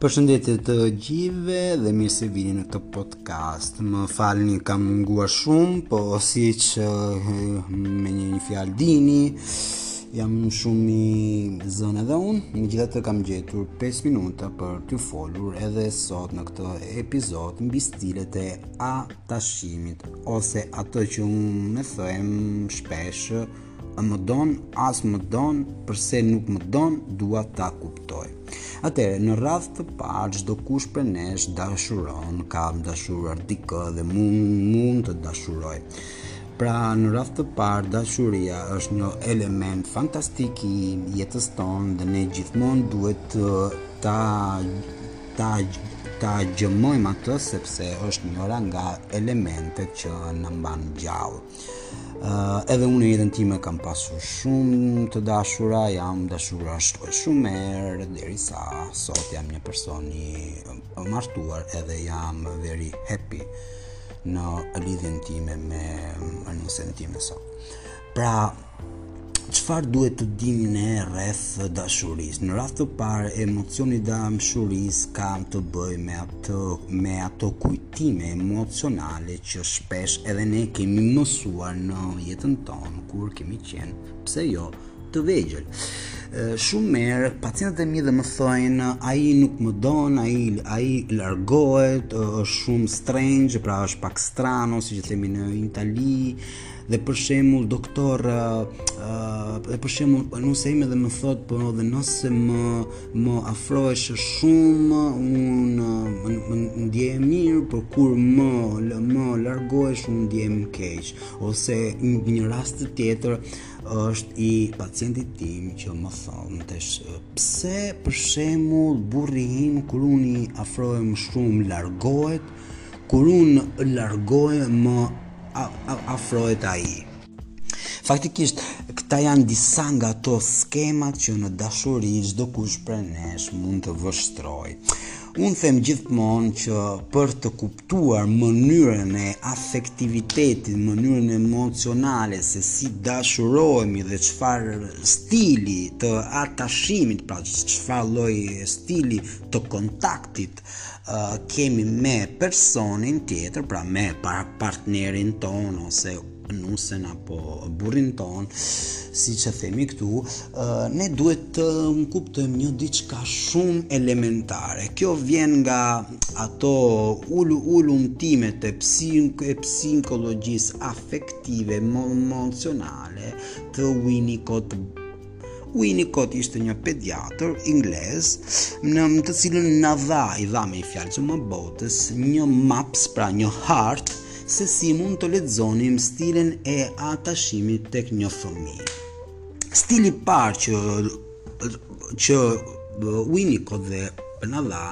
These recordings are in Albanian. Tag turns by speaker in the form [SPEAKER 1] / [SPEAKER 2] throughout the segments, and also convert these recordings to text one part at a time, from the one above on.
[SPEAKER 1] Përshëndetje të gjithëve dhe mirë se vini në këtë podcast. Më falni kam munguar shumë, po siç eh, me një, një fjalë dini, jam shumë i zënë edhe unë, megjithatë kam gjetur 5 minuta për t'ju folur edhe sot në këtë episod mbi stilet e a tashimit ose atë që unë e them shpesh a më don, as më don, përse nuk më don, dua ta kuptoj. Atëherë, në radhë të parë, çdokush prej nesh dashuron, ka dashuruar dikë dhe mund mund të dashurojë. Pra, në radhë të parë, dashuria është një element fantastik i jetës tonë dhe ne gjithmonë duhet të ta Ta ta gjejmë atë sepse është njëra nga elementet që na mban gjallë. Uh, edhe unë në jetën time kam pasur shumë të dashura, jam dashuruar ashtu shumë herë, derisa sot jam një person i uh, martuar edhe jam very happy në lidhjen time me uh, nusen time sot. Pra, çfarë duhet të dimë ne rreth dashurisë? Në radhë të parë, emocioni i dashurisë ka të bëjë me ato me ato kujtime emocionale që shpesh edhe ne kemi mësuar në jetën tonë kur kemi qenë, pse jo, të vegjël. Shumë herë, pacientët e mi dhe më thojnë, ai nuk më don, ai, ai largohet, është shumë strange, pra është pak strano, siç themi në Itali, dhe për shembull doktor dhe për shembull nusja ime dhe më thotë po dhe nëse më më afrohesh shumë unë ndihem mirë por kur më lë më largohesh unë ndihem keq ose një rast tjetër është i pacientit tim që më thon tash pse për shembull burri im kur unë i afrohem shumë largohet Kur unë largohem, më afrohet ai. Faktikisht, këta janë disa nga ato skemat që në dashuri çdokush prej nesh mund të vështrojë. Unë them gjithmonë që për të kuptuar mënyrën e afektivitetit, mënyrën emocionale se si dashurohemi dhe çfarë stili të atashimit, pra çfarë lloj stili të kontaktit uh, kemi me personin tjetër, pra me par partnerin tonë ose nusen apo burrin tonë, siç themi këtu, uh, ne duhet të më kuptojmë një diçka shumë elementare. Kjo vjen nga ato ulu ulumtimet të psikologjisë afektive, emocionale të Winnicott Winnicott ishte një pediatër anglez, në më të cilën na dha, i dha me një fjalë që më botës, një maps, pra një hartë, se si mund të lexonim stilin e atashimit tek një fëmijë. Stili i parë që, që Winnicott dhe na dha,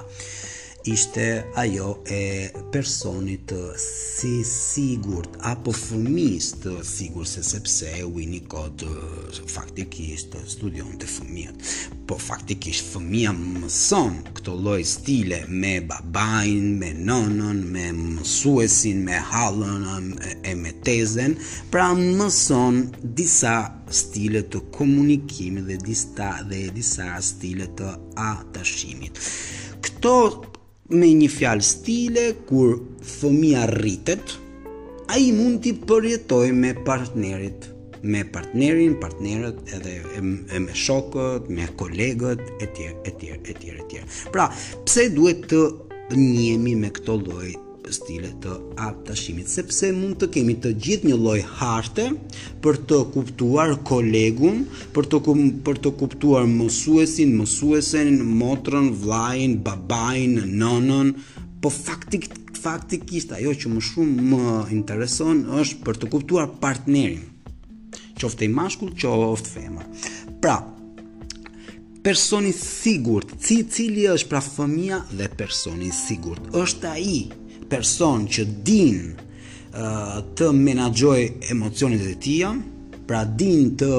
[SPEAKER 1] ishte ajo e personit të si sigurt apo fëmijës të sigurt se sepse Winnicott faktikisht studionte fëmijët po faktikisht fëmija mëson këto lloj stile me babain, me nonën, me mësuesin, me hallën e me tezen pra mëson disa stile të komunikimit dhe disa, dhe disa stile të atashimit. Këto me një fjalë stile kur fëmija rritet, ai mund t'i përjetojë me partnerit, me partnerin, partnerët edhe e, e me shokët, me kolegët, e tjerë, e tjerë, e tjerë, e tjerë. Pra, pse duhet të njihemi me këto lloj stile të atashimit, sepse mund të kemi të gjithë një lloj harte për të kuptuar kolegun, për të kum, për të kuptuar mësuesin, mësuesen, motrën, vllain, babain, nënën, po faktik faktikisht ajo që më shumë më intereson është për të kuptuar partnerin, qoftë ai mashkull, qoftë femër. Pra, Personi i sigurt, ci, cili është pra fëmija dhe personi i sigurt, është ai person që din uh, të menaxhojë emocionet e tija, pra din të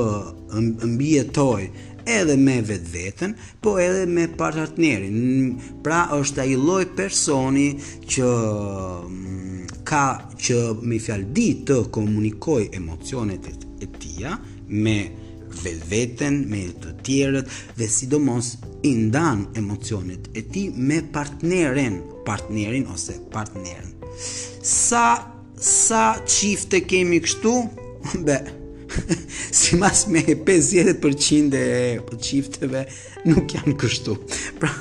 [SPEAKER 1] mbijetojë edhe me vetveten, po edhe me partnerin. Pra është ai lloj personi që ka që me një fjalë di të komunikojë emocionet e tija me vetveten me të tjerët dhe sidomos i ndan emocionet e tij me partneren, partnerin ose partneren. Sa, sa çifte kemi kështu? Be, si mas meje 50% e çifteve nuk janë kështu. Pra,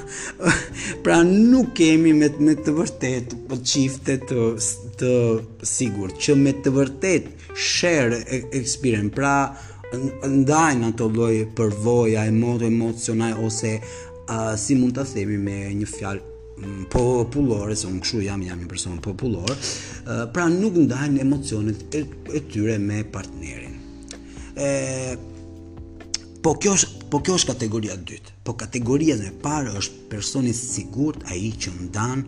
[SPEAKER 1] pra nuk kemi me, me të vërtetë po çifte të, të sigurt, që me të vërtetë Share experience, pra ndajnë ato lloj përvoja, emoto, emocionale, ose uh, si mund ta themi me një fjalë mm, popullore, se unë këshu jam, jam një person popullor, uh, pra nuk ndajnë emocionet e, e tyre me partnerin. E, po kjo është po kjo është kategoria e dytë. Po kategoria e parë është personi i sigurt, ai që ndan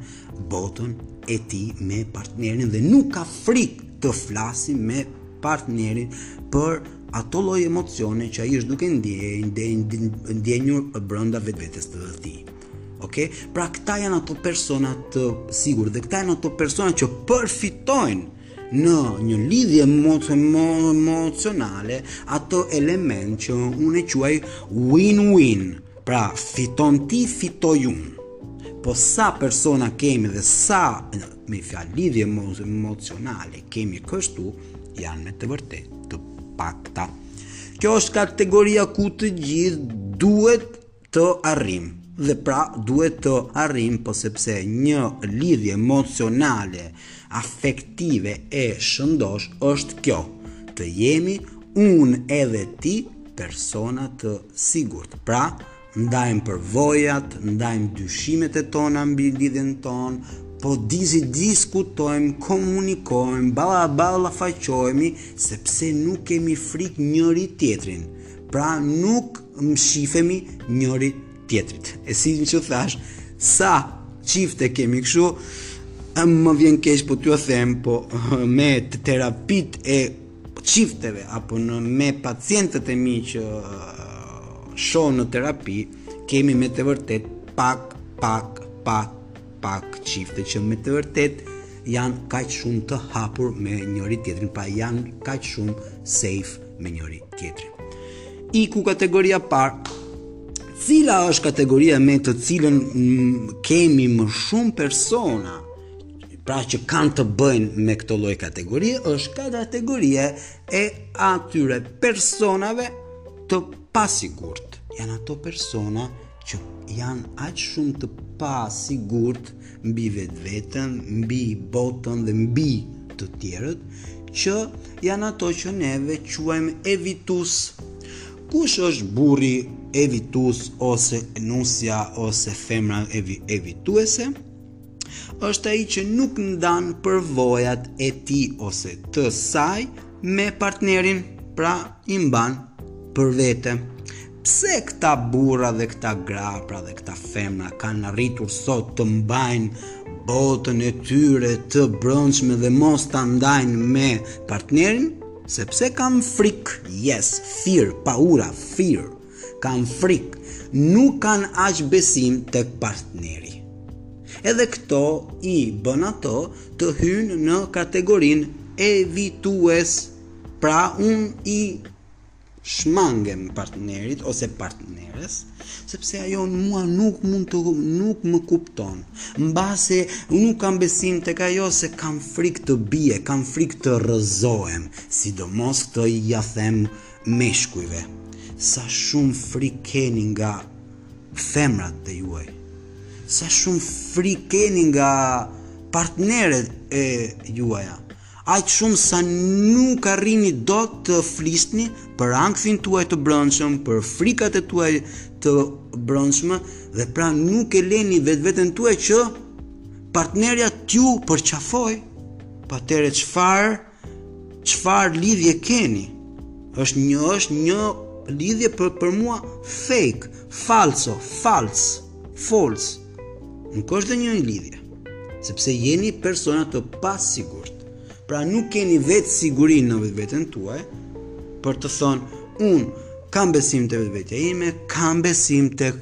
[SPEAKER 1] botën e tij me partnerin dhe nuk ka frikë të flasi me partnerin për ato lloj emocione që ai është duke ndjenjë ndjenjur brenda vetvetes të tij. Ok? Pra këta janë ato persona të sigurt dhe këta janë ato persona që përfitojnë në një lidhje emocionale ato element që unë e quaj win-win, pra fiton ti, fitoj unë. Po sa persona kemi dhe sa me një fjalë lidhje emocionale kemi kështu, janë me të vërtetë të pakta. Kjo është kategoria ku të gjithë duhet të arrijmë dhe pra duhet të arrijmë po sepse një lidhje emocionale afektive e shëndoshë është kjo të jemi unë edhe ti persona të sigurt pra ndajmë përvojat ndajmë dyshimet e tona mbi lidhjen tonë po dizi diskutojmë, komunikojmë, balla ballafaqohemi, sepse nuk kemi frikë njëri-tjetrin. Pra nuk mshifemi njëri-tjetrit. E siç thashë, sa çifte kemi këshu, më vjen keq po t'jua them, po me të terapitë e çifteve, apo në me pacientët e mi që shoh në terapi, kemi me të vërtetë pak, pak, pak, pak çifte që me të vërtetë janë kaq shumë të hapur me njëri-tjetrin, pra janë kaq shumë safe me njëri-tjetrin. Iku kategoria e parë. Cila është kategoria me të cilën kemi më shumë persona pra që kanë të bëjnë me këtë lloj kategorie është ka kategoria e atyre personave të pasigurt. Janë ato persona që janë aq shumë të pasigurt mbi vetveten, mbi botën dhe mbi të tjerët, që janë ato që neve quajmë evitues. Kush është burri evitues ose nusja ose femra evi, evituese? është ai që nuk ndan përvojat e tij ose të saj me partnerin, pra i mban për vete. Pse këta burra dhe këta gra pra dhe këta femra kanë arritur sot të mbajnë botën e tyre të brendshme dhe mos ta ndajnë me partnerin? Sepse kanë frikë, yes, fear, paura, fear. Kanë frikë, nuk kanë aq besim tek partneri. Edhe këto i bën ato të hyjnë në kategorinë evitues. Pra unë i shmangem partnerit ose partneres, sepse ajo mua nuk mund të nuk më kupton. Mbase nuk kam besim tek ajo se kam frikë të bie, kam frikë të rrëzohem, sidomos këtë ia them meshkujve. Sa shumë frikë keni nga femrat e juaja. Sa shumë frikë keni nga partneret e juaja. aq shumë sa nuk arrini dot të flisni për ankthin tuaj të brendshëm, për frikat e tuaj të brendshme dhe pra nuk e leni vetveten tuaj që partnerja t'ju përqafojë, po atëherë çfarë, çfarë lidhje keni, është një, është një lidhje për, për mua fake, falso, fals, false. Nuk është dhe një lidhje, sepse jeni persona të pasigurt. Pra nuk keni vetësiguri në vetveten tuaj, për të thënë, unë kam besim te vetvetja ime, kam besim te,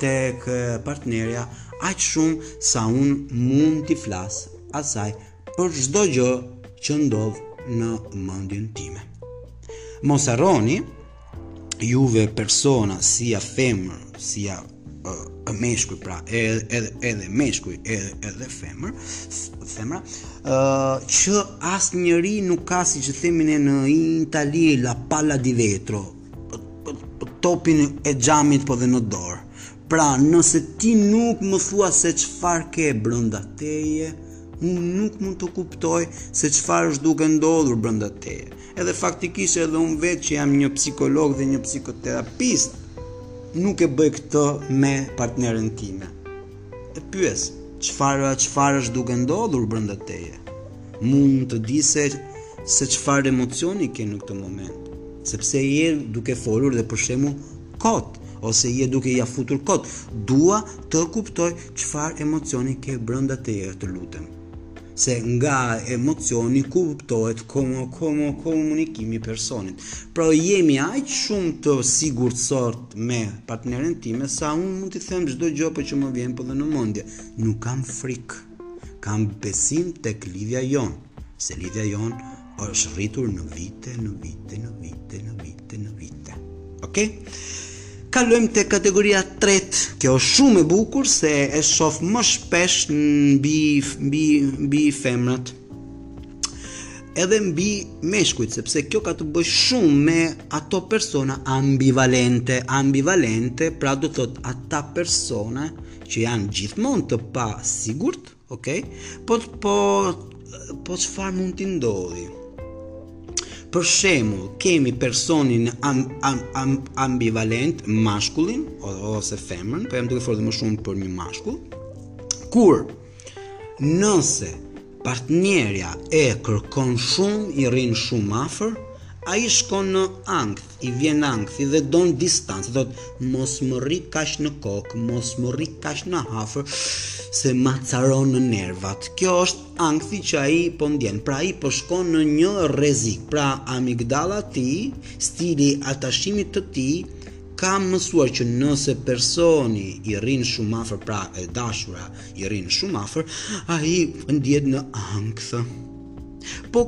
[SPEAKER 1] tek partnerja aq shumë sa unë mund t'i flas asaj për çdo gjë që ndodh në mendjen time. Mos harroni juve persona si ja femër, si ja uh, meshkuj, pra edhe edhe, edhe meshkuj, edhe edhe femër, femra, ë uh, që asnjeri nuk ka siç e themi ne në Itali la palla di vetro, topin e xhamit po dhe në dorë. Pra, nëse ti nuk më thua se çfarë ke brenda teje, unë nuk mund të kuptoj se çfarë është duke ndodhur brenda teje. Edhe faktikisht edhe unë vetë që jam një psikolog dhe një psikoterapist, nuk e bëj këtë me partneren time. E pyes, çfarë çfarë është duke ndodhur brenda teje? Mund të di se se çfarë emocioni ke në këtë moment, sepse je duke folur dhe për shembull kot ose je duke ia futur kot. Dua të kuptoj çfarë emocioni ke brenda teje, të lutem. se nga emocioni kuptohet komo komo komunikimi i personit. Pra jemi aq shumë të sigurt sot me partneren time sa unë mund t'i them çdo gjë po që më vjen po dhe në mendje. Nuk kam frikë. Kam besim tek lidhja jonë, se lidhja jonë Është rritur në vite, në vite, në vite, në vite, në vite. Ok? Kalojmë te kategoria e tretë, kjo është shumë e bukur se e shof më shpesh mbi mbi mbi femrat edhe mbi meshkujt, sepse kjo ka të bëjë shumë me ato persona ambivalente, ambivalente, pra do të thotë ata persona që janë gjithmonë të pasigurt, Okej. Okay. Po po po çfarë mund të ndodhë? Për shembull, kemi personin am, am, am, ambivalent, mashkullin ose femrën, po jam duke folur më shumë për një mashkull. Kur nëse partnerja e kërkon shumë, i rrin shumë afër, ai shkon në ankth. I vjen ankthi dhe don distancë, thotë mos më rri kaq në kokë, mos më rri kaq në afër se m'acaron në nervat. Kjo është ankth që ai po ndjen. Pra ai po shkon në një rrezik. Pra amigdala e tij, stili i atashimit të tij ka mësuar që nëse personi i rrin shumë afër, pra e dashura i rrin shumë afër, ai ndihet në ankth. Po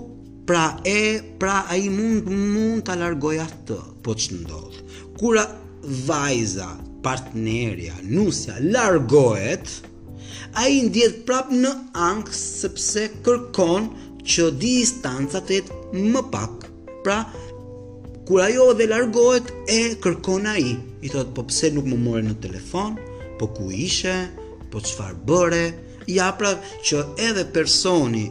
[SPEAKER 1] Pra e, pra ai mund mund ta largojë atë, po ç'ndodh? Kur vajza, partnerja, nusja largohet, ai ndihet prap në ankth sepse kërkon që distanca të jetë më pak. Pra, kur ajo dhe largohet e kërkon ai, i thotë po pse nuk më more në telefon, po ku ishe, po çfarë bëre? Ja pra që edhe personi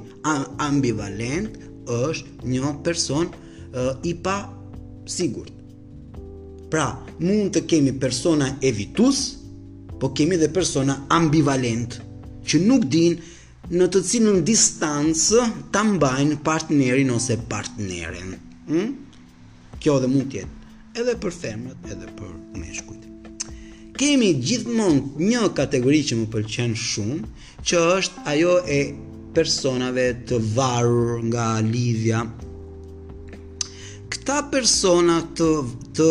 [SPEAKER 1] ambivalent është një person uh, i pasigurt. Pra, mund të kemi persona evitues, po kemi dhe persona ambivalentë, që nuk dinë në të cilën distancë ta mbajnë partnerin ose partneren. Hm? Kjo edhe mund të jetë edhe për femrat, edhe për meshkujt. Kemi gjithmonë një kategori që më pëlqen shumë, që është ajo e personave të varur nga lidhja. Këta persona të të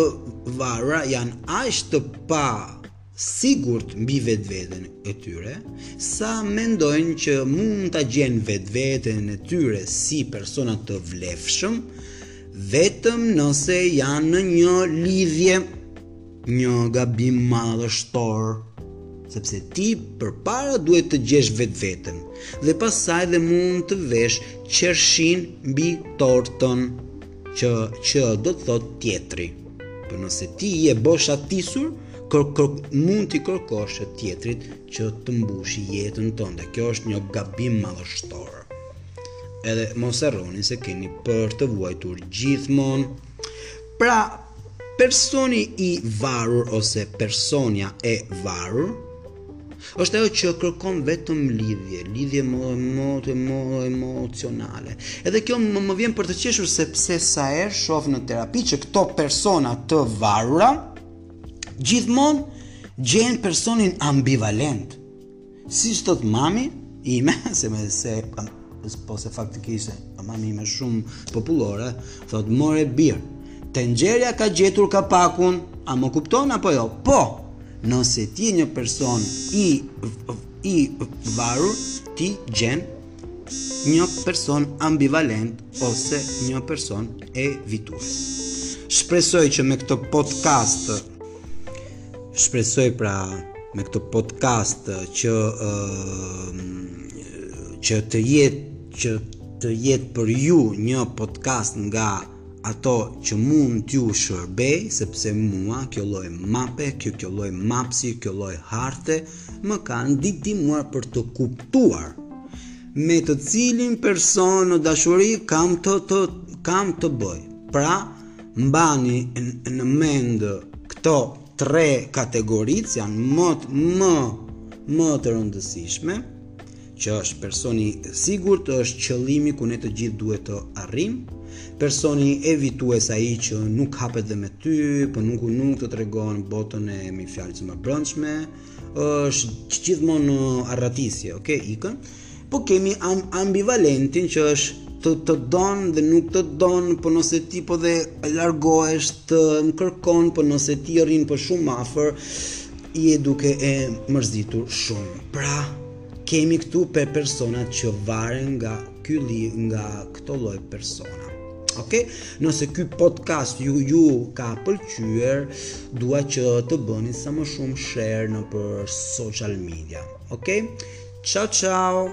[SPEAKER 1] varura janë aq të pa sigurt mbi vetveten e tyre, sa mendojnë që mund ta gjejnë vetveten e tyre si persona të vlefshëm vetëm nëse janë në një lidhje, një gabim madhështor, sepse ti përpara duhet të gjesh vetveten dhe pastaj dhe mund të vesh qershinë mbi tortën. Që që do të thot tjetri. Po nëse ti je boshatisur, kër, kër, mund t'i kërkosh tjetrit që të mbushi jetën tënde. Kjo është një gabim madhështor. Edhe mos harroni se keni për të vuajtur gjithmonë. Pra, personi i varur ose personja e varur, është ajo që kërkon vetëm lidhje, lidhje më më të më emocionale. Edhe kjo më, më vjen për të qeshur sepse sa herë shoh në terapi që këto persona të varura gjithmonë gjen personin ambivalent. Siç thotë mami ime, se se po se faktikisht mami ime shumë popullore, thotë more bir. Tenxherja ka gjetur kapakun, a më kupton apo jo? Po. Nëse ti je një person i i varur, ti gjen një person ambivalent ose një person evitues. Shpresoj që me këtë podcast Shpresoj pra me këtë podcast që që të jetë që të jetë për ju një podcast nga ato që mund t'ju shërbejë, sepse mua kjo lloj mape, kjo kjo lloj mapsi, kjo lloj harte më ka ndihmuar për të kuptuar me të cilin person në dashuri kam të të kam të bëj. Pra, Mbani në mend këto tre kategoritë janë më më më të rëndësishme, që është personi i sigurt, është qëllimi ku ne të gjithë duhet të arrijmë. Personi evitues ai që nuk hapet dhe me ty, po nuk nuk të tregon botën e mirëfilltë më brendshme, është gjithmonë arratisje, okay, ikën. Po kemi am ambivalentin që është të të don dhe nuk të don, po nëse ti po dhe largohesh të kërkon, po nëse ti rrin për shumë afër, je duke e mërzitur shumë. Pra, kemi këtu për personat që varen nga ky lloj nga këto lloj persona. Ok, nëse ky podcast ju ju ka pëlqyer, dua që të bëni sa më shumë share nëpër social media. Ok, Ciao ciao.